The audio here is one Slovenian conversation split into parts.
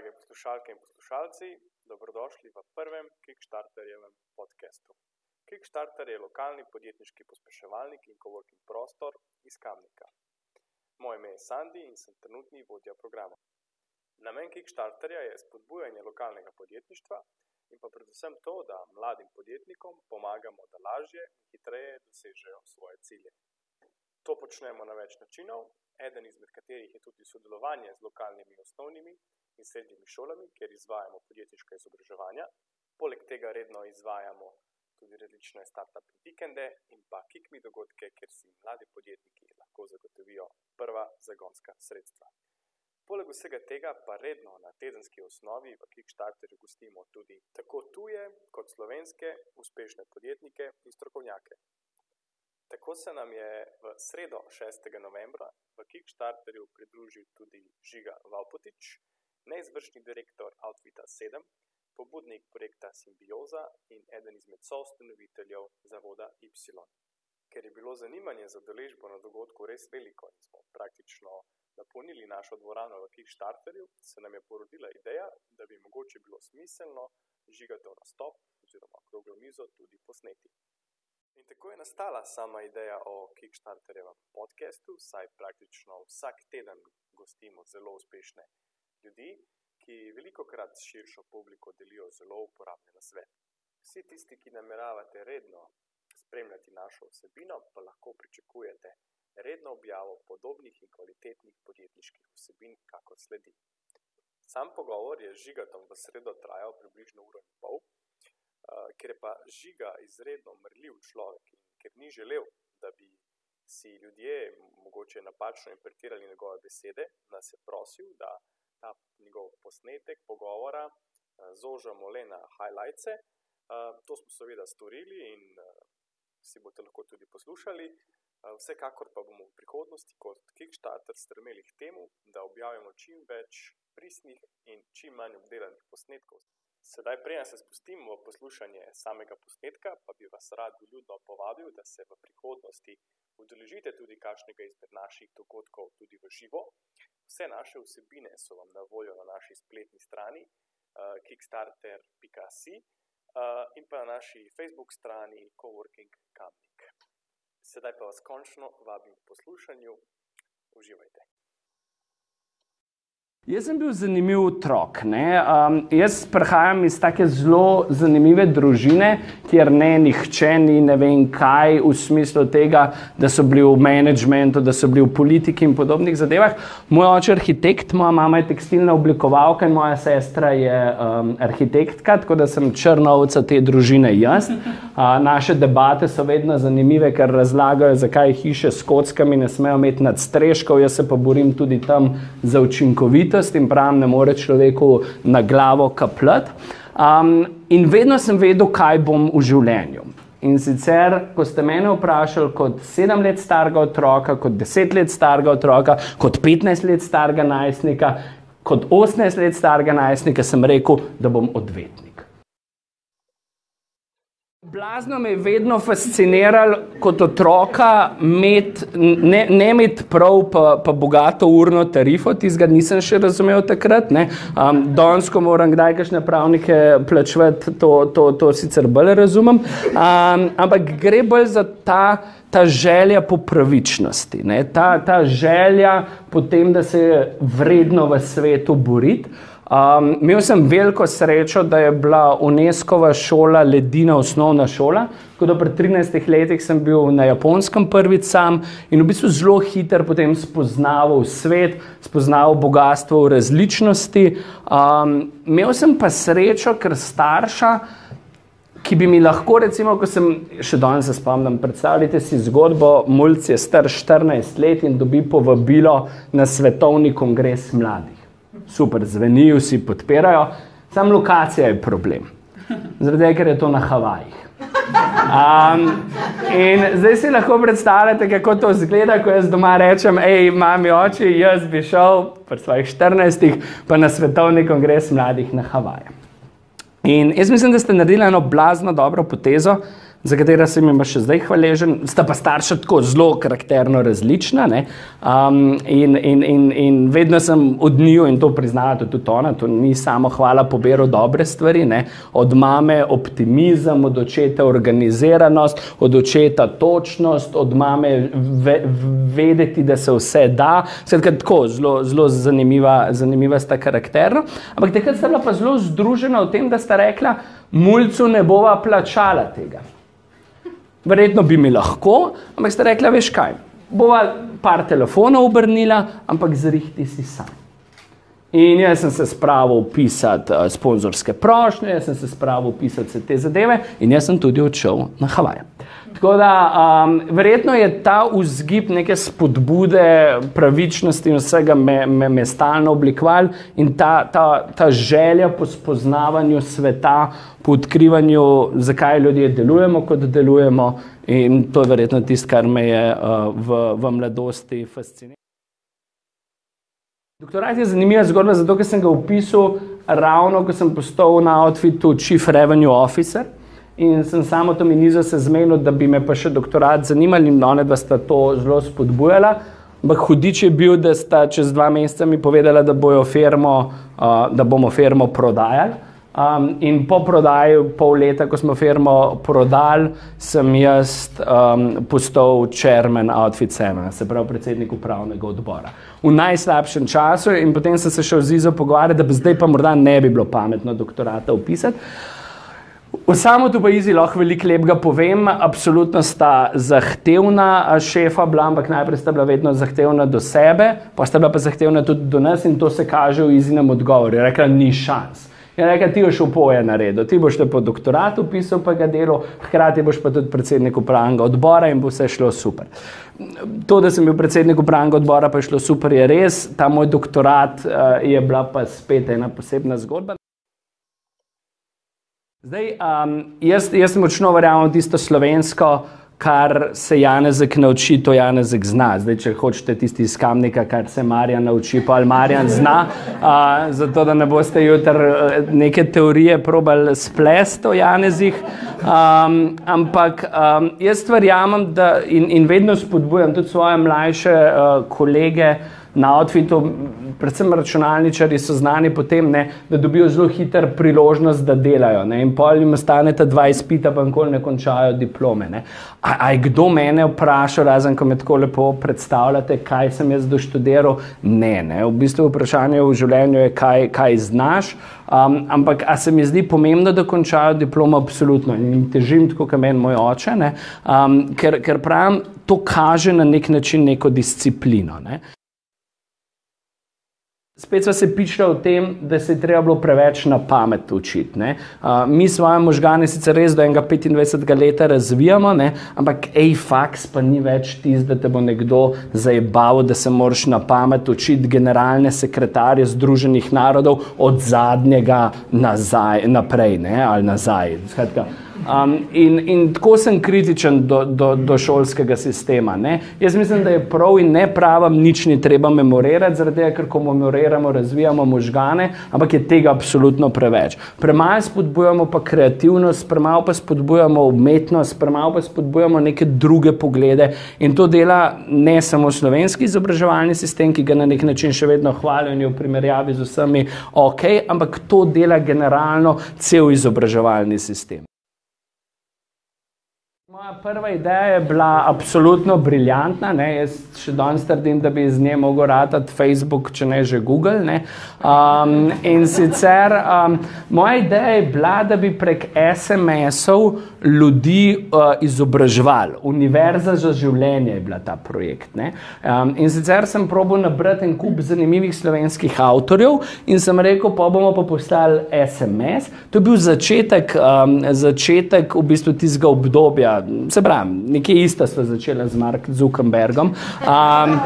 drage poslušalke in poslušalci, dobrodošli v prvem Kickstarterjevem podkastu. Kickstarter je lokalni podjetniški pospeševalnik in coworking prostor iz Kamnika. Moje ime je Sandy in sem trenutni vodja programa. Namen Kickstarterja je spodbujanje lokalnega podjetništva in pa predvsem to, da mladim podjetnikom pomagamo, da lažje in hitreje dosežejo svoje cilje. To počnemo na več načinov, eden izmed katerih je tudi sodelovanje z lokalnimi osnovnimi in srednjimi šolami, kjer izvajamo podjetniška izobraževanja. Poleg tega redno izvajamo tudi različne start-up vikende in pa kikmi dogodke, kjer si mladi podjetniki lahko zagotovijo prva zagonska sredstva. Poleg vsega tega pa redno na tedenski osnovi v Kickstarterju gostimo tudi tako tuje kot slovenske uspešne podjetnike in strokovnjake. Tako se nam je v sredo 6. novembra v Kickstarterju pridružil tudi Žiga Valpotič, neizvršni direktor Outfita 7, pobudnik projekta Symbioza in eden izmed soustanoviteljev zavoda Y. Ker je bilo zanimanje za deležbo na dogodku res veliko in smo praktično napolnili našo dvorano v Kickstarterju, se nam je porodila ideja, da bi mogoče bilo smiselno žigatov nastop oziroma okroglo mizo tudi posneti. In tako je nastala sama ideja o Kickstarterjevem podkastu, saj praktično vsak teden gostimo zelo uspešne ljudi, ki veliko krat širšo publiko delijo zelo uporabne nasvete. Vsi tisti, ki nameravate redno spremljati našo vsebino, pa lahko pričakujete redno objavo podobnih in kvalitetnih podjetniških vsebin, kakor sledi. Sam pogovor je z žigatom v sredo trajal približno uro in pol, ker je pa žiga izredno mrljiv človek in ker ni želel, da bi si ljudje mogoče napačno interpretirali njegove besede, nas je prosil, da ta njegov posnetek pogovora uh, zožamo le na highlights. Uh, to smo seveda storili in uh, si boste lahko tudi poslušali. Vsekakor pa bomo v prihodnosti kot Kickstarter strmeli k temu, da objavimo čim več pristnih in čim manj obdelanih posnetkov. Sedaj, preden se spustim v poslušanje samega posnetka, pa bi vas rad ljudno povabil, da se v prihodnosti udeležite tudi kakšnega izmed naših dogodkov tudi v živo. Vse naše vsebine so vam na voljo na naši spletni strani uh, kickstarter.com uh, in pa na naši Facebook strani Coworking Kamnik. Sedaj pa vas končno vabim k poslušanju. Uživajte. Jaz sem bil zanimiv otrok. Um, jaz prihajam iz tako zelo zanimive družine, kjer ne nihče ni ne vem kaj v smislu tega, da so bili v menedžmentu, da so bili v politiki in podobnih zadevah. Moj oče je arhitekt, moja mama je tekstilna oblikovalka in moja sestra je um, arhitektka, tako da sem črnovca te družine jaz. Uh, naše debate so vedno zanimive, ker razlagajo, zakaj hiše s kockami ne smejo imeti nadstreškov, jaz se pa borim tudi tam za učinkovitost učinkovitost in pravim, ne more človeku na glavo kapljati. Um, in vedno sem vedel, kaj bom v življenju. In sicer, ko ste me vprašali, kot sedem let starega otroka, kot deset let starega otroka, kot petnajst let starega najstnika, kot osemnajst let starega najstnika, sem rekel, da bom odvetnik. Blazno me je vedno fasciniralo kot otroka, met, ne, ne imeti prav, pa, pa bogato urno tarifo, tistega nisem še razumel takrat. Um, Danes, ko moram kdaj kakšne pravnike plačevati, to, to, to sicer bolj razumem. Um, ampak gre bolj za ta, ta želja po pravičnosti, ta, ta želja po tem, da se je vredno v svetu boriti. Um, imel sem veliko srečo, da je bila UNESCO-va šola ledina osnovna šola. Ko do pred 13 letih sem bil na japonskem prvič sam in v bistvu zelo hiter potem spoznaval svet, spoznaval bogatstvo v različnosti. Um, imel sem pa srečo, ker starša, ki bi mi lahko, recimo, ko sem še danes se spomnim, predstavljajte si zgodbo, mulj je star 14 let in dobi povabilo na svetovni kongres mladih super, zvenijo, vsi podpirajo, samo lokacija je problem. Zaradi tega, ker je to na Havajih. Um, in zdaj si lahko predstavljate, kako to izgleda, ko jaz doma rečem: hej, mami, oči, jaz bi šel pri svojih 14, pa na svetovni kongres mladih na Havaje. In jaz mislim, da ste naredili eno blazno dobro potezo, za katera sem jim še zdaj hvaležen. Sta pa starša tako zelo karakterno različna um, in, in, in, in vedno sem od njiju in to priznava tudi ona, to ni samo hvala poberu dobre stvari, ne? od mame optimizem, od očeta organiziranost, od očeta točnost, od mame ve, vedeti, da se vse da. Skratka, tako zelo, zelo zanimiva, zanimiva sta karakterno. Ampak takrat sta bila pa zelo združena v tem, da sta rekla, mulcu ne bova plačala tega. Verjetno bi mi lahko, ampak ste rekli, veš kaj, bova par telefonov obrnila, ampak zrihti si sam. In jaz sem se spravil pisati uh, sponzorske prošnje, jaz sem se spravil pisati vse te zadeve in jaz sem tudi odšel na Havaje. Tako da um, verjetno je ta vzgib neke spodbude, pravičnosti in vsega me, me, me stalno oblikoval in ta, ta, ta želja po spoznavanju sveta, po odkrivanju, zakaj ljudje delujemo, kot delujemo. In to je verjetno tisto, kar me je uh, v, v mladosti fasciniralo. Doktorat je zanimiva zgodba, zato ker sem ga opisal ravno, ko sem postal na outfitu Chief Revenue Officer. In sem samo to minizo se zmenil, da bi me pa še doktorat zanimali in one dva sta to zelo spodbujala. Ampak hudič je bil, da sta čez dva meseca mi povedala, da, firmo, uh, da bomo firmo prodajali. Um, in po prodaji, pol leta, ko smo firmo prodali, sem jaz um, postal chairman Outfit Semena, se pravi predsednik upravnega odbora. V najslabšem času in potem sem se šel z Izo pogovarjati, da bi zdaj pa morda ne bi bilo pametno doktorata upisati. V samo tu pa Izi lahko veliko lepega povem, absolutno sta zahtevna šefa bila, ampak najprej sta bila vedno zahtevna do sebe, pa sta bila pa zahtevna tudi do nas in to se kaže v Izinem odgovoru. Rekla, ni šans. Je rekel, ti boš v poje naredil, ti boš te po doktoratu pisal, pa ga delo, hkrati boš pa tudi predsednik upravnega odbora in bo vse šlo super. To, da sem bil predsednik upravnega odbora, pa je šlo super, je res. Ta moj doktorat je bila pa spet ena posebna zgodba. Zdaj, um, jaz, jaz močno verjamem tisto slovensko kar se Janezek nauči, to Janezek zna. Zdaj, če hočete tisti iz kamnika, kar se Marjan nauči, pa ali Marjan zna, a, zato da ne boste jutri e, neke teorije probali splesti o Janezih. Um, ampak um, jaz verjamem in, in vedno spodbujam tudi svoje mlajše uh, kolege, na outfitu, predvsem računalničari so znani po tem, ne, da dobijo zelo hiter priložnost, da delajo. Ne, in pol jim ostane ta dva izpita, pa nikoli ne končajo diplome. Ne. A, a je kdo mene vprašal, razen ko me tako lepo predstavljate, kaj sem jaz doštudiral? Ne, ne. V bistvu vprašanje v življenju je, kaj, kaj znaš. Um, ampak, a se mi zdi pomembno, da končajo diplomo? Absolutno. In težim tako, kot meni moj oče, um, ker, ker pravim, to kaže na nek način neko disciplino. Ne. Spet smo se pišli o tem, da se je treba bilo preveč na pamet učiti. Uh, mi svoje možgane sicer res do enega 25 let razvijamo, ne? ampak AFAX pa ni več tisti, da te bo nekdo zajebal, da se moraš na pamet učiti generalne sekretarje Združenih narodov od zadnjega nazaj, naprej ne? ali nazaj. Skratka, Um, in, in tako sem kritičen do, do, do šolskega sistema. Ne? Jaz mislim, da je prav in ne pravam, nič ni treba memorirati, zaradi tega, ker ko memoriramo, razvijamo možgane, ampak je tega absolutno preveč. Premalo spodbujamo pa kreativnost, premalo pa spodbujamo umetnost, premalo pa spodbujamo neke druge poglede in to dela ne samo slovenski izobraževalni sistem, ki ga na nek način še vedno hvalijo in je v primerjavi z vsemi ok, ampak to dela generalno cel izobraževalni sistem. Moja prva ideja je bila absolutno briljantna. Ne? Jaz še danes trdim, da bi z nje mogel ratati Facebook, če ne že Google. Ne? Um, in sicer um, moja ideja je bila, da bi prek SMS-ov ljudi uh, izobraževali. Univerza za življenje je bila ta projekt. Um, in sicer sem probil nabrati en kup zanimivih slovenskih avtorjev in sem rekel, pa bomo pa poslali SMS. To je bil začetek, um, začetek v bistvu tistega obdobja se pravi, nekje isto smo začeli z Markom Zuckerbergom. Um,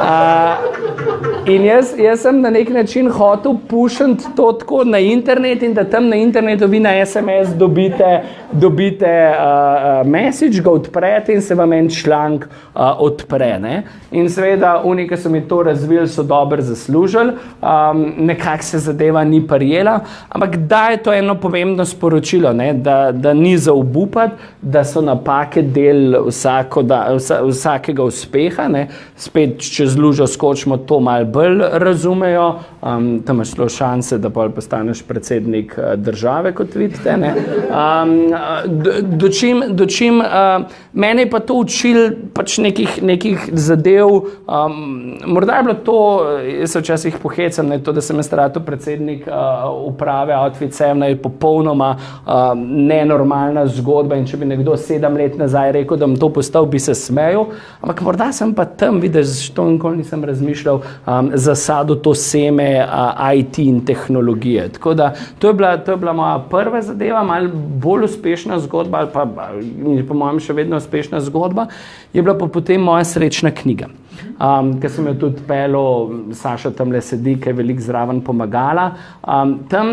uh, in jaz, jaz sem na nek način hotel pušiti to tako na internet in da tam na internetu vi na SMS dobite, dobite uh, message, ga odprete in se vam en članek uh, odpre. Ne? In seveda, oni, ki so mi to razvili, so dobro zaslužili, um, nekako se zadeva ni prijela, ampak da je to eno pomembno sporočilo, ne? da, da ni za obupati, da so napake del vsako, da, vsa, vsakega uspeha. Ne? Spet, če z lužo skočimo, to malo bolj razumejo, um, tam imaš šanse, da postaneš predsednik države, kot vidite. Um, dočim, dočim, uh, mene je pa to učil pač nekih, nekih zadev. Um, morda je bilo to, jaz se včasih pohecam, ne, to, da sem starato predsednik uh, uprave Outfit Sevna, je popolnoma uh, nenormalna zgodba in če bi nekdo sedem let nazaj rekel, da bom to postal, bi se smejal. Ampak morda sem pa tam videl, što nikoli nisem razmišljal, um, zasado to seme uh, IT in tehnologije. Da to je bila, to je bila moja prva zadeva, malo bolj uspešna zgodba, ali pa, po mojem, še vedno uspešna zgodba, je bila pa potem moja srečna knjiga. Um, ker sem jo tudi pelil, Saša tam le sedi, ki je veliko zraven pomagala. Um, tam,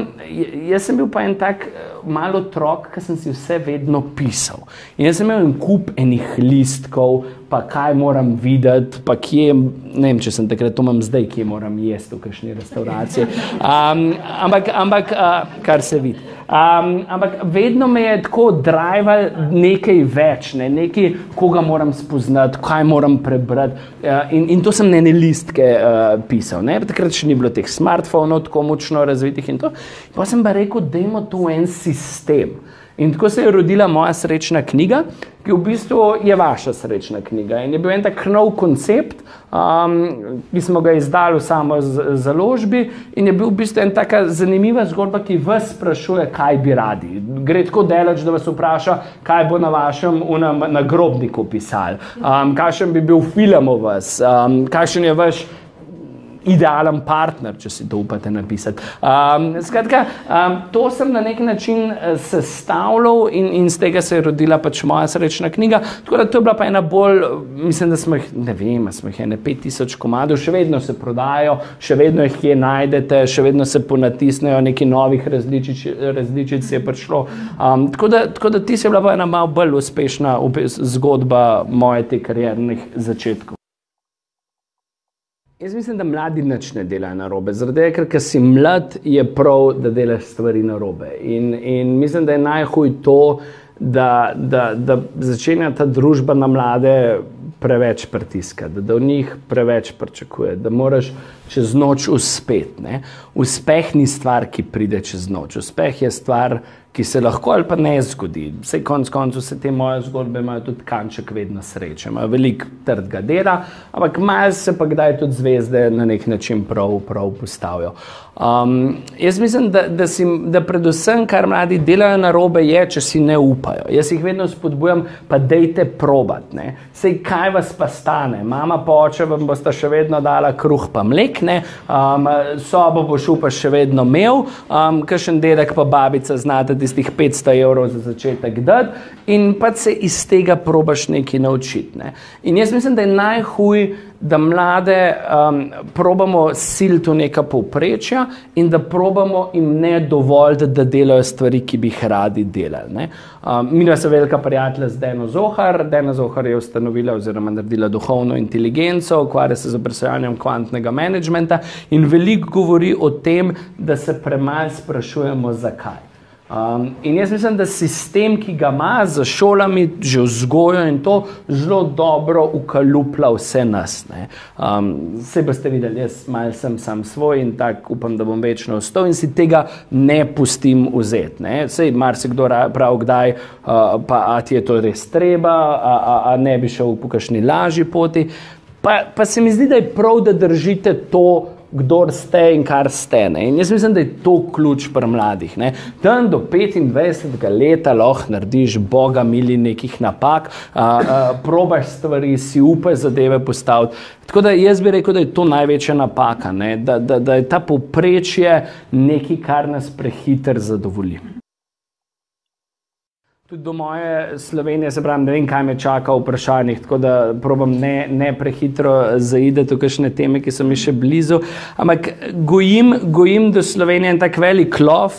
jaz sem bil pa en tak malo otrok, ki sem si vse vedno pisal. In jaz sem imel en kup enih listkov, pa kaj moram videti, pa kje, ne vem, če sem takrat to imam zdaj, kje moram jesti v kakšni restauraciji. Um, ampak, ampak uh, kar se vidi. Um, ampak vedno me je tako drival nekaj več, ne? nekaj, koga moram spoznati, kaj moram prebrati. Uh, in, in to sem na ene listke uh, pisal. Ne? Takrat še ni bilo teh smartfonov tako močno razvitih in to. Pa sem pa rekel, da imamo tu en sistem. In tako se je rodila moja srečna knjiga, ki v bistvu je vaša srečna knjiga. In je bil en tak nov koncept, um, ki smo ga izdali v samo založbi, in je bil v bistvu en taka zanimiva zgodba, ki vas sprašuje, kaj bi radi. Gre tako delač, da vas vpraša, kaj bo na vašem nagrobniku pisal, um, kakšen bi bil film o vas, um, kakšen je vaš idealen partner, če si to upate napisati. Um, skratka, um, to sem na nek način eh, sestavljal in, in z tega se je rodila pač moja srečna knjiga. Tako da to je bila pa ena bolj, mislim, da smo jih, ne vem, smo jih ene 5000 komadov, še vedno se prodajo, še vedno jih kje najdete, še vedno se ponatisnejo, neki novih različic, različic je prišlo. Um, tako, da, tako da ti si bila pa ena malo bolj uspešna zgodba moje te kariernih začetkov. Jaz mislim, da mladi nič ne delajo na robe. Zaradi tega, ker si mlad, je prav, da delaš stvari na robe. In, in mislim, da je najhuj to, da, da, da začenja ta družba na mlade preveč pritiskati, da, da v njih preveč pričakuje, da moraš čez noč uspeti. Uspeh ni stvar, ki pride čez noč. Uspeh je stvar, ki se lahko ali pa ne zgodi. Vse konc koncev se te moje zgodbe imajo tudi kanček vedno sreče, imajo veliko trdega dela, ampak malo se pa kdaj tudi zvezde na nek način prav, prav postavijo. Um, jaz mislim, da, da, si, da predvsem, kar mladi delajo na robe, je, če si ne upajo. Jaz jih vedno spodbujam, pa dejte probat. Ne? Sej kaj vas pa stane? Mama pa oče vam bosta še vedno dala kruh pa mlek, ne? um, sobo boš upal še vedno imel, um, kakšen dedek pa babica znate tistih 500 evrov za začetek dati in pa se iz tega probaš nekaj naučiti. Ne? In jaz mislim, da je najhuj, da mlade um, probamo siliti v neka povprečja in da probamo jim ne dovolj, da delajo stvari, ki bi jih radi delali. Um, mi smo velika prijatelja z Deno Zohar. Dena Zohar je ustanovila oziroma naredila duhovno inteligenco, ukvarja se z obresojanjem kvantnega menedžmenta in veliko govori o tem, da se premaj sprašujemo, zakaj. Um, in jaz mislim, da sistem, ki ga ima za šolami, že vzgojo in to zelo dobro ukalupla vse nas. Um, vse boste videli, jaz malo sem sam svoj in tako upam, da bom večno ostal in si tega ne pustim vzeti. Sej marsikdo pravi, kdaj uh, pa a ti je to res treba, a, a, a ne bi šel po kakšni lažji poti. Pa, pa se mi zdi, da je prav, da držite to kdo ste in kar ste. Ne? In jaz mislim, da je to ključ pri mladih. Ne? Tam do 25 let lahko narediš, boga, mili nekih napak, a, a, probaš stvari, si upaj zadeve postaviti. Tako da jaz bi rekel, da je to največja napaka, da, da, da je ta povprečje nekaj, kar nas prehiter zadovolji. Tudi do moje Slovenije, se pravi, ne vem, kaj me čaka v vprašanjih, tako da probujem ne, ne prehitro zaideti v kakšne teme, ki so mi še blizu. Ampak gojim, gojim do Slovenije en tak velik lov,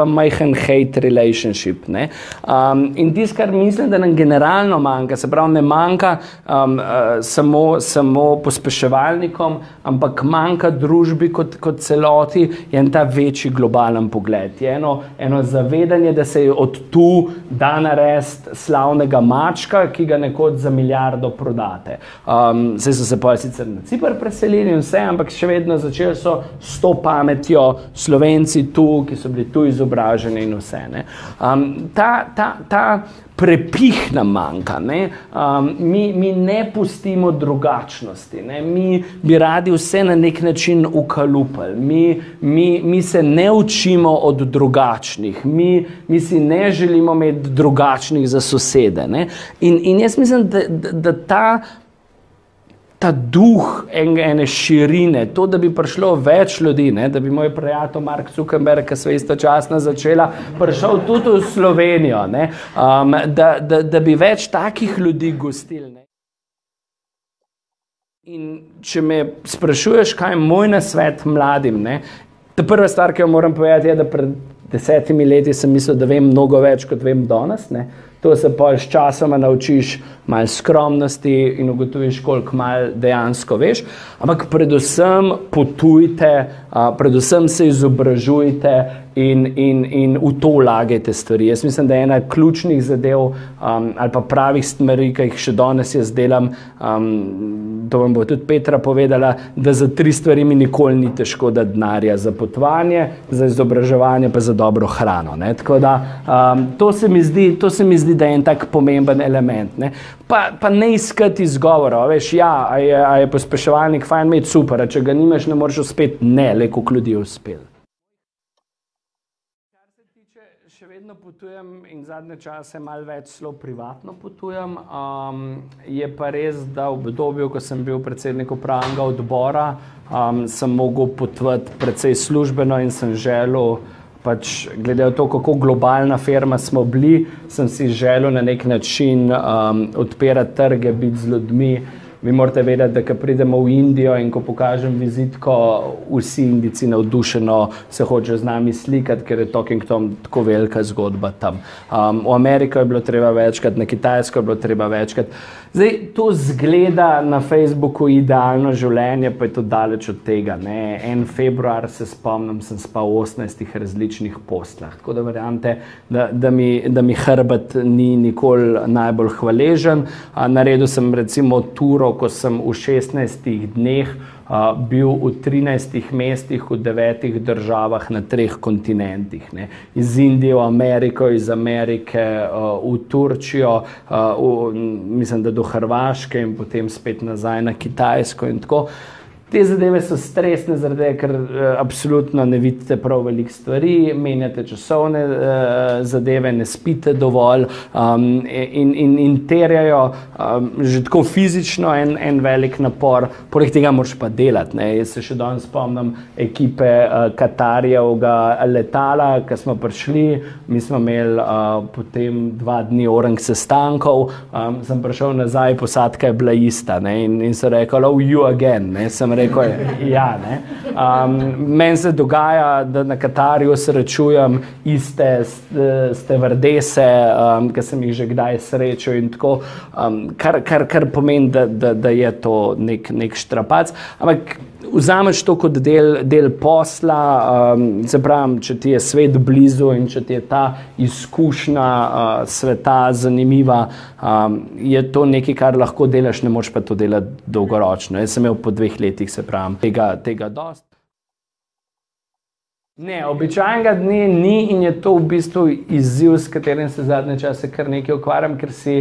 pa majhen hate relationship. Um, in tisto, kar mislim, da nam generalno manjka, se pravi, ne manjka um, uh, samo, samo pospeševalnikom, ampak manjka družbi kot, kot celoti, je en ta večji globalen pogled. Je eno, eno zavedanje, da se je od tu da narediti slavnega mačka, ki ga nekoč za milijardo prodate. Um, zdaj so se pa sicer na Cipr preselili in vse, ampak še vedno začeli so s to pametjo Slovenci tu, ki so bili tu iz izobraženi in vse. Um, ta, ta, ta prepih nam manjka, um, mi, mi ne pustimo drugačnosti, ne? mi bi radi vse na nek način ukalupali, mi, mi, mi se ne učimo od drugačnih, mi, mi si ne želimo imeti drugačnih za sosede. In, in jaz mislim, da, da, da ta ta duh ene širine, to, da bi prišlo več ljudi, ne? da bi moj prijatelj Mark Zuckerberg, ki so istočasno začela, prišel tudi v Slovenijo, um, da, da, da bi več takih ljudi gostili. In če me sprašuješ, kaj je moj nasvet mladim, ne? ta prva stvar, ki jo moram povedati, je, da pred desetimi leti sem mislil, da vem mnogo več, kot vem danes. To se pa s časom naučiš, malo skromnosti in ugotoviš, koliko malo dejansko veš. Ampak predvsem potujte, predvsem se izobražujte in, in, in v to vlagajte stvari. Jaz mislim, da je ena ključnih zadev um, ali pa pravih stvari, ki jih še danes jaz delam. Um, to vam bo tudi Petra povedala, da za tri stvari mi nikoli ni težko dati denarja. Za potovanje, za izobraževanje, pa za dobro hrano. Da, um, to, se zdi, to se mi zdi, da je en tak pomemben element. Ne? Pa, pa ne iskati izgovora, veš, ja, a je, a je pospeševalnik fajn imeti super, če ga nimaš, ne moreš uspeti, ne, le koliko ljudi je uspel. Vedno potujem in zadnje čase malo več zelo privatno potujem. Um, je pa res, da v obdobju, ko sem bil predsednik upravnega odbora, um, sem mogel potovati precej službeno in sem želel, pač, glede na to, kako globalna firma smo bili, sem si želel na nek način um, odpirati trge, biti z ljudmi. Vi morate vedeti, da ko pridemo v Indijo in ko pokažem vizitko, vsi Indijci navdušeno se hočejo z nami slikati, ker je Talking Tom tako velika zgodba tam. Um, v Ameriko je bilo treba večkrat, na Kitajsko je bilo treba večkrat. Zdaj, to zgleda na Facebooku idealno življenje, pa je to daleč od tega. Ne? En februar se spomnim, sem spal v 18 različnih poslah. Tako da verjamete, da, da, mi, da mi hrbet ni nikoli najbolj hvaležen. Naredil sem recimo turo ko sem v 16 dneh uh, bil v 13 mestih, v 9 državah na treh kontinentih. Ne. Iz Indije v Ameriko, iz Amerike uh, v Turčijo, uh, v, mislim, da do Hrvaške in potem spet nazaj na Kitajsko in tako naprej. Te zadeve so stresne, zaradi tega, ker uh, absolutno ne vidite prav veliko stvari, menjate časovne uh, zadeve, ne spite dovolj um, in, in, in terjajo um, že tako fizično en, en velik napor, poleg tega moraš pa delati. Ne. Jaz se še danes spomnim ekipe uh, Katarjevega letala, ki smo prišli, mi smo imeli uh, potem dva dni orang sestankov, um, sem prišel nazaj, posadka je bila ista ne, in, in so rekli, oh, you again. Ne, rekel, ja, um, meni se dogaja, da na Katarju srečujem iste stevardese, um, ki sem jih že kdaj srečal, tako, um, kar, kar, kar pomeni, da, da, da je to nek, nek štrapac. Ampak vzameš to kot del, del posla, um, pravim, če ti je svet blizu in če ti je ta izkušnja uh, sveta zanimiva, um, je to nekaj, kar lahko delaš, ne moš pa to delati dolgoročno. Jaz sem imel po dveh letih, se pravim, tega, tega dost. Ne, običajnega dne ni in je to v bistvu izziv, s katerim se zadnje čase kar nekaj ukvarjam, ker si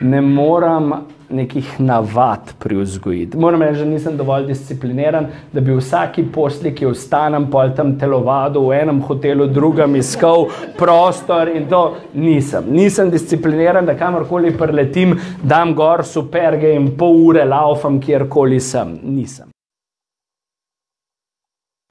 ne morem nekih navad pri vzgoji. Moram reči, da nisem dovolj discipliniran, da bi vsaki posli, ki ostanem pol tam telovado v enem hotelu, drugem iskal prostor in to nisem. Nisem discipliniran, da kamorkoli preletim, dam gor superge in pol ure laufam, kjerkoli sem. Nisem.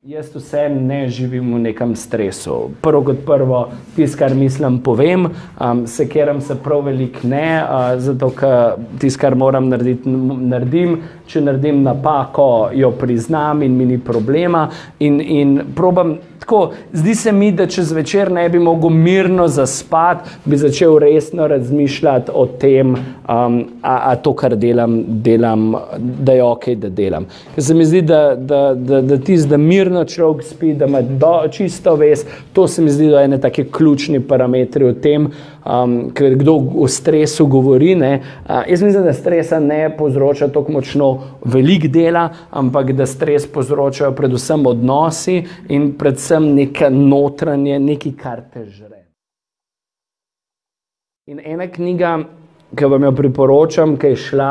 Jaz vse ne živim v nekem stresu. Prvo kot prvo, tisto, kar mislim, povem, um, se keram se prav veliko ne, uh, zato ker tisto, kar moram narediti, naredim. Če naredim napako, jo priznam in mi ni problema. In, in probam tako, zdi se mi, da če zvečer ne bi mogel mirno zaspati, bi začel resno razmišljati o tem, um, a, a to, kar delam, delam, da je ok, da delam. Ker se mi zdi, da, da, da, da tisti, da mirno človek spi, da ima do, čisto vest, to se mi zdi, da je ene take ključni parametri v tem um, ker kdo o stresu govori. Uh, jaz mislim, da stresa ne povzroča tako močno velik dela, ampak da stres povzročajo predvsem odnosi in predvsem nekaj notranje, nekaj, kar te žre. In ena knjiga, ki vam jo priporočam, ki je šla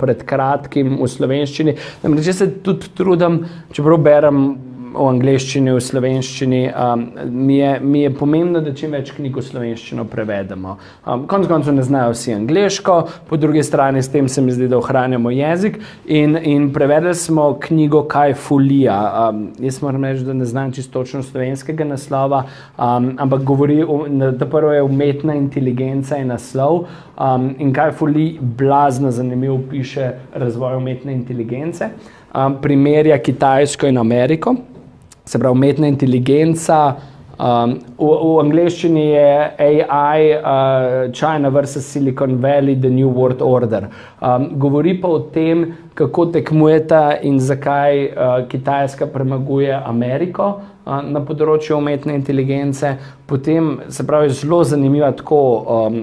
pred kratkim v slovenščini, namreč se tudi trudim, čeprav berem v angleščini, v slovenščini. Um, mi, je, mi je pomembno, da čim več knjig v slovenščino prevedemo. Um, konec koncev ne znajo vsi angliško, po drugi strani s tem se mi zdi, da ohranjamo jezik. In, in prevedli smo knjigo Kaj Fulija. Um, jaz moram reči, da ne znam čisto točno slovenskega naslova, um, ampak govori, da prvo je umetna inteligenca in naslov. Um, in kaj Fulij blazno zanimivo piše razvoj umetne inteligence. Um, primerja Kitajsko in Ameriko se pravi umetna inteligenca. Um, v, v angleščini je AI, uh, China versus Silicon Valley, the New World Order. Um, govori pa o tem, kako tekmujeta in zakaj uh, Kitajska premaguje Ameriko uh, na področju umetne inteligence. Potem se pravi, zelo zanimiva tako um,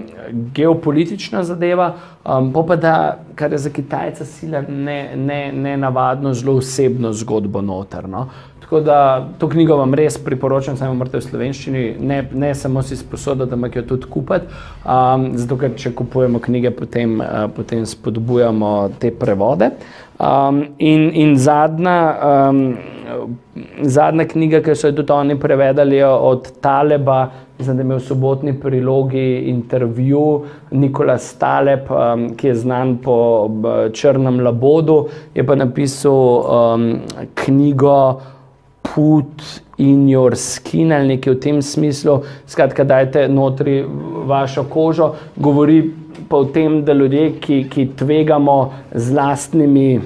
geopolitična zadeva, um, pa da, kar je za Kitajca sila, ne, ne, ne navadno, zelo osebno zgodbo notrno. Tako da to knjigo vam res priporočam, samo morate v slovenščini, ne, ne samo si sposoditi, ampak jo tudi kupiti. Um, zato, ker če kupujemo knjige, potem, uh, potem spodbujamo te prevode. Um, in, in zadnja, um, zadnja knjiga, ki so jo tudi oni prevedali od Taleba, mislim, da je imel v sobotni prilogi intervju Nikola Staleb, um, ki je znan po Črnem labodu, je pa napisal um, knjigo put in your skin ali nekaj v tem smislu. Skratka, dajte notri vašo kožo. Govori pa o tem, da ljudje, ki, ki tvegamo z lastnimi.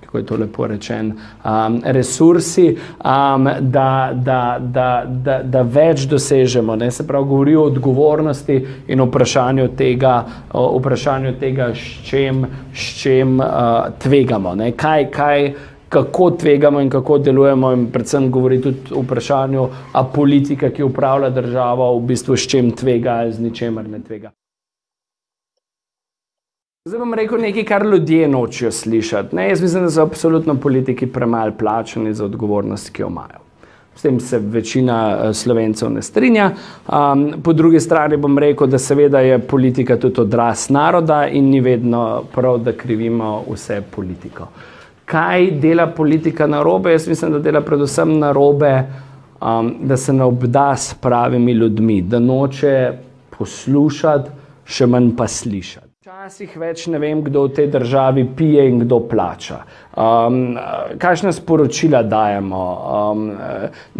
Kako je to lepo rečeno, um, resursi, um, da, da, da, da, da več dosežemo. Ne? Se pravi, govori o odgovornosti in vprašanju tega, o vprašanju tega s čem, s čem uh, tvegamo. Kaj, kaj, kako tvegamo in kako delujemo, in predvsem govori tudi o vprašanju, a politika, ki upravlja državo, v bistvu s čim tvega ali z ničemer ne tvega. Zdaj bom rekel nekaj, kar ljudje nočijo slišati. Ne, jaz mislim, da so absolutno politiki premalo plačani za odgovornost, ki jo imajo. S tem se večina eh, slovencev ne strinja. Um, po drugi strani bom rekel, da seveda je politika tudi odraz naroda in ni vedno prav, da krivimo vse politiko kaj dela politika na robe. Jaz mislim, da dela predvsem na robe, um, da se ne obda s pravimi ljudmi, da noče poslušati, še manj pa slišati. Včasih več ne vem, kdo v tej državi pije in kdo plača. Um, kakšne sporočila dajemo? Um,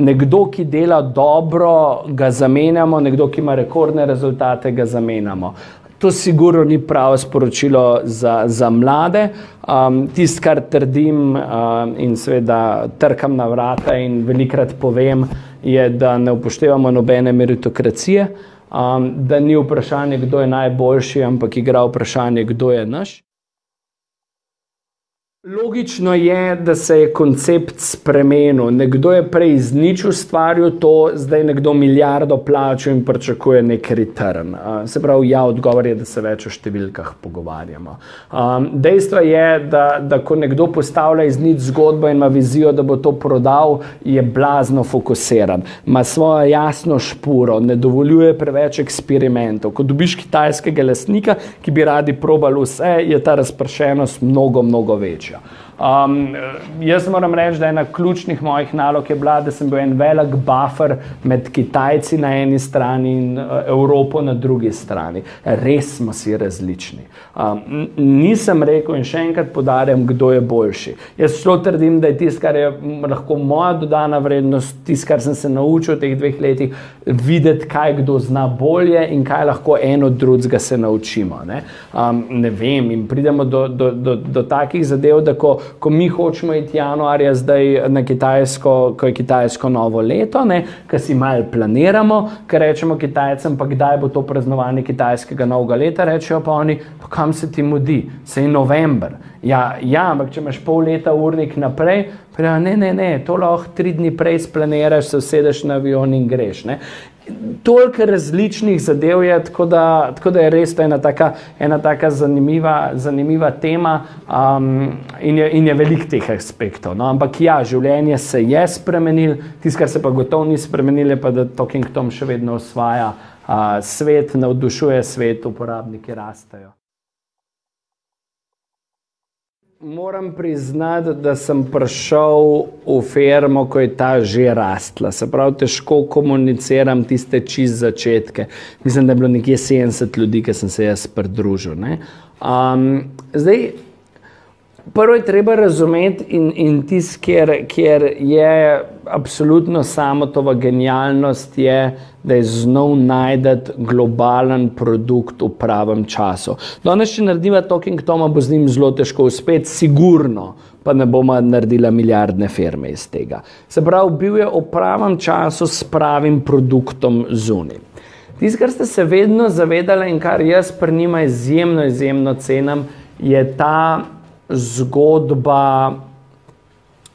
nekdo, ki dela dobro, ga zamenjamo, nekdo, ki ima rekordne rezultate, ga zamenjamo. To sigurno ni pravo sporočilo za, za mlade. Um, Tisto, kar trdim um, in seveda trkam na vrata in velikrat povem, je, da ne upoštevamo nobene meritokracije, um, da ni vprašanje, kdo je najboljši, ampak igra vprašanje, kdo je naš. Logično je, da se je koncept spremenil. Nekdo je prej iz nič ustvaril to, zdaj nekdo milijardo plača in pričakuje nek return. Se pravi, ja, odgovor je, da se več o številkah pogovarjamo. Dejstvo je, da, da ko nekdo postavlja iz nič zgodbo in ima vizijo, da bo to prodal, je blazno fokusiran, ima svojo jasno špuro, ne dovoljuje preveč eksperimentov. Ko dobiš kitajskega lasnika, ki bi radi probali vse, je ta razpršenost mnogo, mnogo večja. future. Um, jaz moram reči, da ena ključnih mojih nalog je bila, da sem bil en velik buffer med Kitajci na eni strani in uh, Evropo na drugi strani. Res smo si različni. Um, nisem rekel in še enkrat podarjam, kdo je boljši. Jaz zelo trdim, da je tisto, kar je lahko moja dodana vrednost, tisto, kar sem se naučil v teh dveh letih, videti, kaj kdo zna bolje in kaj lahko eno od drugega se naučimo. Ne? Um, ne vem, in pridemo do, do, do, do takih zadev, da ko, ko mi hočemo iti januarja, zdaj na Kitajsko, ko je Kitajsko novo leto, ki si malo planiramo, ker rečemo Kitajcem, pa kdaj bo to praznovanje kitajskega novega leta, rečejo pa oni, pa kam se ti mudi, se je november. Ja, ja, ampak če imaš pol leta urnik naprej, pa ne, ne, ne, to lahko tri dni prej splaniraš, se usedeš na avion in greš. Ne? Toliko različnih zadev je, tako da, tako da je res to ena tako taka zanimiva, zanimiva tema um, in, je, in je velik teh aspektov. No? Ampak ja, življenje se je spremenilo, tisto, kar se pa gotovo ni spremenilo, je pa, da Talking Tom še vedno osvaja uh, svet, navdušuje svet, uporabniki rastejo. Moram priznati, da sem prišel v firmo, ko je ta že rastla. Se pravi, težko komuniciram tiste čist začetke. Mislim, da je bilo nekje 70 ljudi, ki sem se jaz pridružil. Um, zdaj, prvo je treba razumeti in, in tisti, kjer, kjer je absolutno samo tova genialnost, je, da je znov najdete globalen produkt v pravem času. Danes, če narediva Talking Toma, bo z njim zelo težko uspeti, sigurno. Pa ne bomo naredili milijardne firme iz tega. Se pravi, bil je v pravem času s pravim produktom zunaj. Tisto, kar ste se vedno zavedali in kar jaz pri njima izjemno, izjemno cenim, je ta zgodba,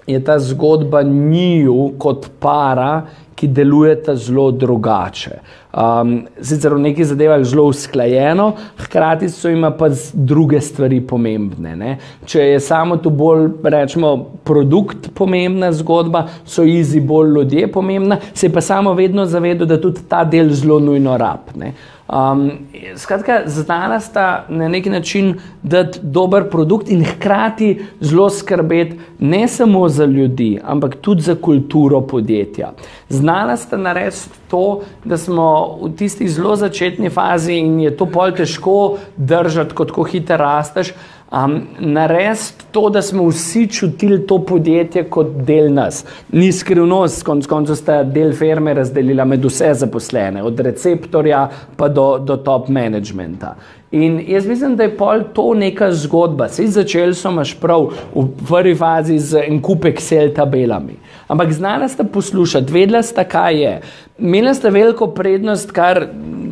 je ta zgodba njiju kot para, ki delujeta zelo drugače. Um, sicer v nekih zadevah zelo usklajeno, hkrati so jim pa druge stvari pomembne. Ne? Če je samo tu bolj, rečemo, produkt pomembna zgodba, so izi bolj ljudje pomembna, se pa samo vedno zavedo, da tudi ta del zelo nujno rabne. Um, skratka, znana sta na neki način dati dober produkt in hkrati zelo skrbeti ne samo za ljudi, ampak tudi za kulturo podjetja. Znana sta narediti to, da smo v tisti zelo začetni fazi in je to pol težko držati, kot ko hitro rasteš. Um, Narediti to, da smo vsi čutili to podjetje kot del nas. Ni skrivnost, konec koncev sta del firme razdelila med vse zaposlene, od receptorja pa do, do top managementa. In jaz mislim, da je pol to neka zgodba. Sej začeli so maš prav v prvi fazi z en kup Excel tabelami. Ampak znala sta poslušati, vedela sta, kaj je. Imela sta veliko prednost, kar,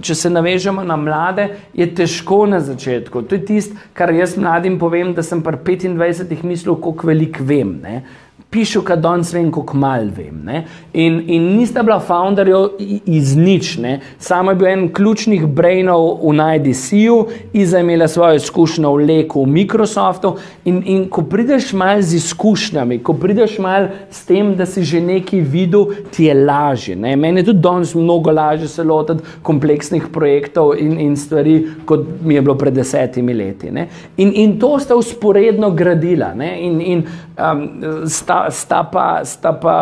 če se navežemo na mlade, je težko na začetku. To je tisto, kar jaz mladim povem, da sem pri 25 mislil, koliko veliko vem. Ne? Pišu, kaj danes vem, kako mal vem. Ne? In, in nista bila founderjev iz nič, ne? samo je bil en ključnih brainov v NIDC-ju, Iza je imela svojo izkušnjo v Leku, v Microsoftu. In, in ko prideš mal z izkušnjami, ko prideš mal s tem, da si že nekaj videl, ti je lažje. Ne? Meni je tudi danes mnogo lažje se lotiti kompleksnih projektov in, in stvari, kot mi je bilo pred desetimi leti. In, in to sta usporedno gradila. In, in um, sta sta, pa, sta pa,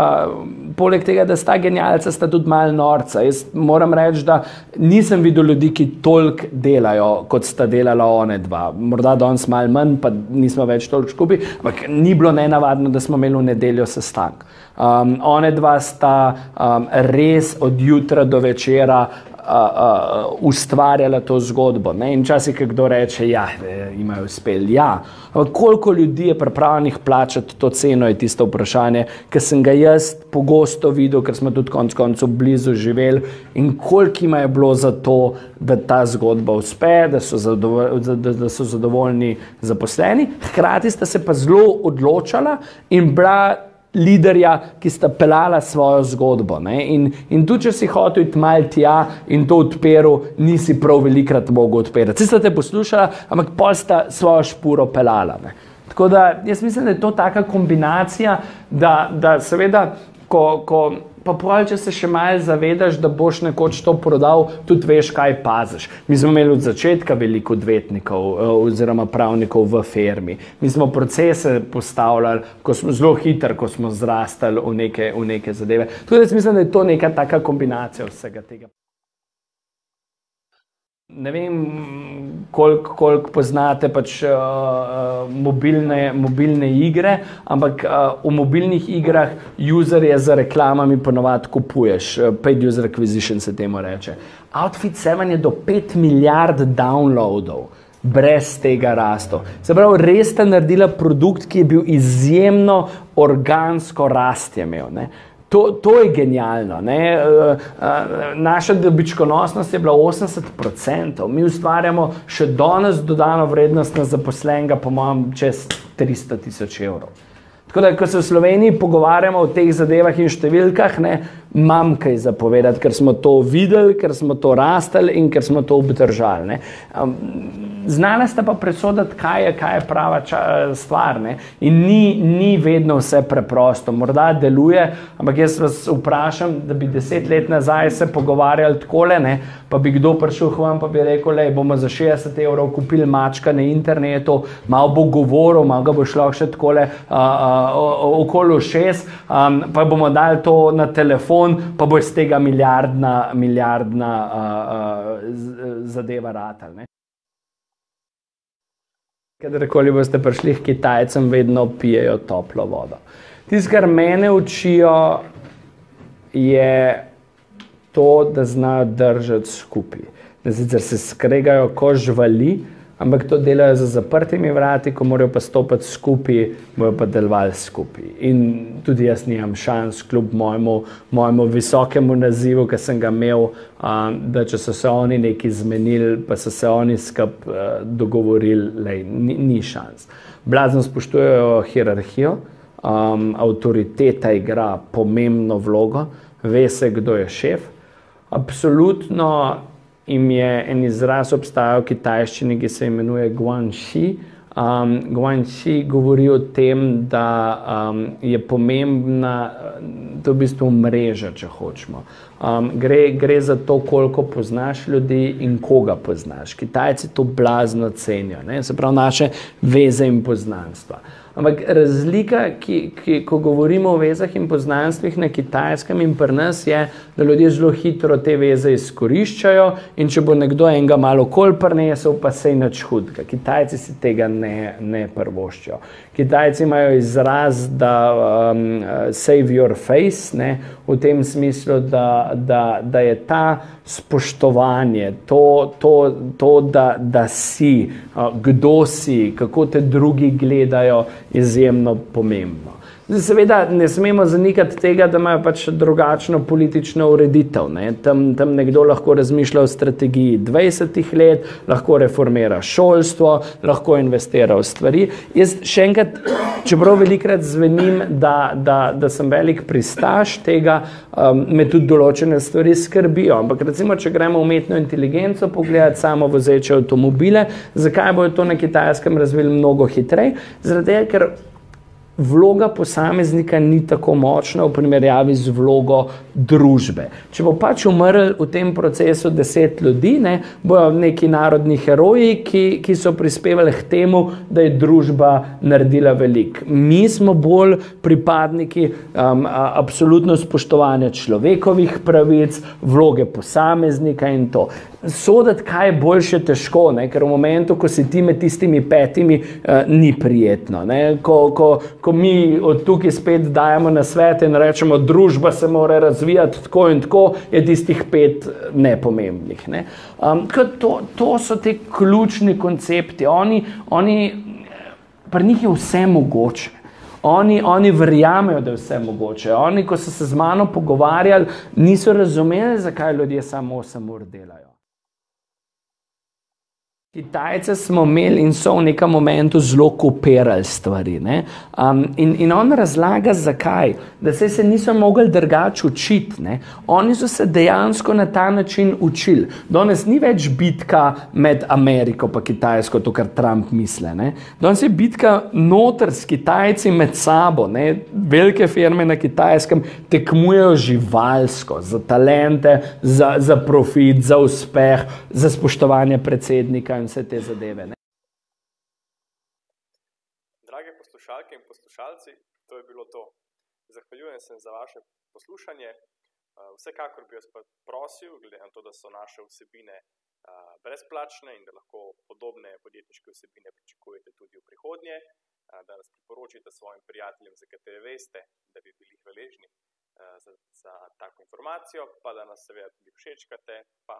poleg tega, da sta genialca, sta tudi malo norca. Jaz moram reči, da nisem videl ljudi, ki toliko delajo, kot sta delala one dva. Morda danes malo manj, pa nismo več toliko skupaj, ampak ni bilo nenavadno, da smo imeli v nedeljo sestanek. Um, one dva sta um, res od jutra do večera uh, ustvarjala to zgodbo. Ne? In včasih, ki kdo reče, da ja, imajo uspel. Ja, koliko ljudi je pripravljenih plačati to ceno, je tisto vprašanje, ki sem ga jaz pogosto videl, ker smo tudi konec koncev blizu živeli. In koliko jim je bilo za to, da ta zgodba uspe, da so, zadovolj, da, da so zadovoljni zaposleni, hkrati sta se pa zelo odločala in bila liderja, ki sta pelala svojo zgodbo. In, in tudi, če si hotel iti mal tja in to odpiral, nisi prav velikrat mogel odpirati. Vsi ste te poslušali, ampak pol sta svojo špuro pelala. Ne? Tako da jaz mislim, da je to taka kombinacija, da, da seveda, ko, ko pa pol, če se še malo zavedaš, da boš nekoč to prodal, tudi veš, kaj paziš. Mi smo imeli od začetka veliko odvetnikov eh, oziroma pravnikov v firmi. Mi smo procese postavljali, ko smo zelo hitri, ko smo zrastali v neke, v neke zadeve. Tudi jaz mislim, da je to neka taka kombinacija vsega tega. Ne vem, koliko kolik poznate pač, uh, mobilne, mobilne igre, ampak uh, v mobilnih igrah userje za reklamami ponovadi kupuješ. Paid user acquisition se temu reče. Outfit 7 je do 5 milijard downloadov. Brez tega rasto. Se pravi, res ste naredili produkt, ki je bil izjemno organsko rast. Imel, To, to je genialno. Ne? Eh, eh, naša dobičkonosnost je bila 80%, mi ustvarjamo še danes dodano vrednost na zaposlenega, po mojem, čez 300 tisoč evrov. Tako da, ko se v Sloveniji pogovarjamo o teh zadevah in številkah, ne, imam kaj zapovedati, ker smo to videli, ker smo to rastali in ker smo to obdržali. Um, znala sta pa presoditi, kaj je, kaj je prava ča, stvar. Ne? In ni, ni vedno vse preprosto. Morda deluje, ampak jaz vas vprašam, da bi deset let nazaj se pogovarjali tako le, pa bi kdo prišel k vam in bi rekel, da bomo za 60 evrov kupili mačka na internetu, malo bo govoril, malo ga bo šlo še tako le. Uh, uh, okoli šest, um, pa bomo dali to na telefon, pa bo iz tega milijardna, milijardna uh, uh, zadeva ratal. Kadarkoli boste prišli k Kitajcem, vedno pijejo toplo vodo. Tisto, kar mene učijo, je to, da znajo držati skupaj. Da se skregajo, ko živali, ampak to delajo za zaprtimi vrati, ko morajo pa stopiti skupaj, bojo pa delovali skupaj. In tudi jaz nimam šans, kljub mojemu, mojemu visokemu nazivu, ki sem ga imel, um, da če so se oni neki zmenili, pa so se oni skup uh, dogovorili, da ni, ni šans. Blazno spoštujejo hierarhijo, um, avtoriteta igra pomembno vlogo, ve se, kdo je šef. Absolutno jim je en izraz obstajal v kitajščini, ki se imenuje Guanxi. Um, Guanxi govori o tem, da um, je pomembna, to je v bistvu mreža, če hočemo. Um, gre, gre za to, koliko poznaš ljudi in koga poznaš. Kitajci to blazno cenijo, ne? se pravi naše veze in poznanstva. Ampak razlika, ki, ki, ko govorimo o vezah in poznanstvih na kitajskem in pri nas, je, da ljudje zelo hitro te veze izkoriščajo in če bo nekdo enega malo kol prnesel, pa se je nič hudega. Kitajci si tega ne, ne prvoščijo. Kitajci imajo izraz, da um, save your face, ne, v tem smislu, da, da, da je ta spoštovanje, to, to, to da, da si, kdo si, kako te drugi gledajo, izjemno pomembno. Seveda ne smemo zanikati tega, da imajo pač drugačno politično ureditev. Ne. Tam, tam nekdo lahko razmišlja o strategiji 20 let, lahko reformira šolstvo, lahko investira v stvari. Jaz še enkrat, čeprav velikrat zvenim, da, da, da sem velik pristaš tega, um, me tudi določene stvari skrbijo. Ampak recimo, če gremo umetno inteligenco pogledati samo vozeče avtomobile, zakaj bojo to na kitajskem razvili mnogo hitreje? Zaradi tega, ker vloga posameznika ni tako močna v primerjavi z vlogo družbe. Če bo pač umrl v tem procesu deset ljudi, ne, bojo neki narodni heroji, ki, ki so prispevali k temu, da je družba naredila veliko. Mi smo bolj pripadniki um, absolutno spoštovanja človekovih pravic, vloge posameznika in to. Soditi, kaj je boljše, težko, ne? ker v momentu, ko si ti med tistimi petimi, uh, ni prijetno. Ko, ko, ko mi od tukaj spet dajemo na svet in rečemo, da družba se mora razvijati tako in tako, je tistih pet nepomembnih. Ne? Um, to, to so ti ključni koncepti. Oni, oni, pri njih je vse mogoče. Oni, oni verjamejo, da je vse mogoče. Oni, ko so se z mano pogovarjali, niso razumeli, zakaj ljudje samo 8 ur delajo. Kitajce smo imeli in so v nekem momentu zelo kopirali stvari. Um, in, in on razlaga, zakaj. Da se, se niso mogli drugače učiti. Ne? Oni so se dejansko na ta način učili. Danes ni več bitka med Ameriko in Kitajsko, to, kar Trump misli. Ne? Danes je bitka noter s Kitajci med sabo. Ne? Velike firme na Kitajskem tekmujejo živalsko za talente, za, za profit, za uspeh, za spoštovanje predsednika in vse te zadeve. Ne? Drage poslušalke in poslušalci, to je bilo to. Zahvaljujem se za vaše poslušanje. Uh, vsekakor bi vas prosil, glede na to, da so naše vsebine uh, brezplačne in da lahko podobne podjetniške vsebine pričakujete tudi v prihodnje, uh, da nas priporočite svojim prijateljem, za katere veste, da bi bili hvaležni za, za tako informacijo, pa da nas seveda tudi všečkate, pa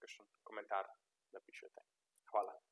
kakšen komentar napišete. Hvala.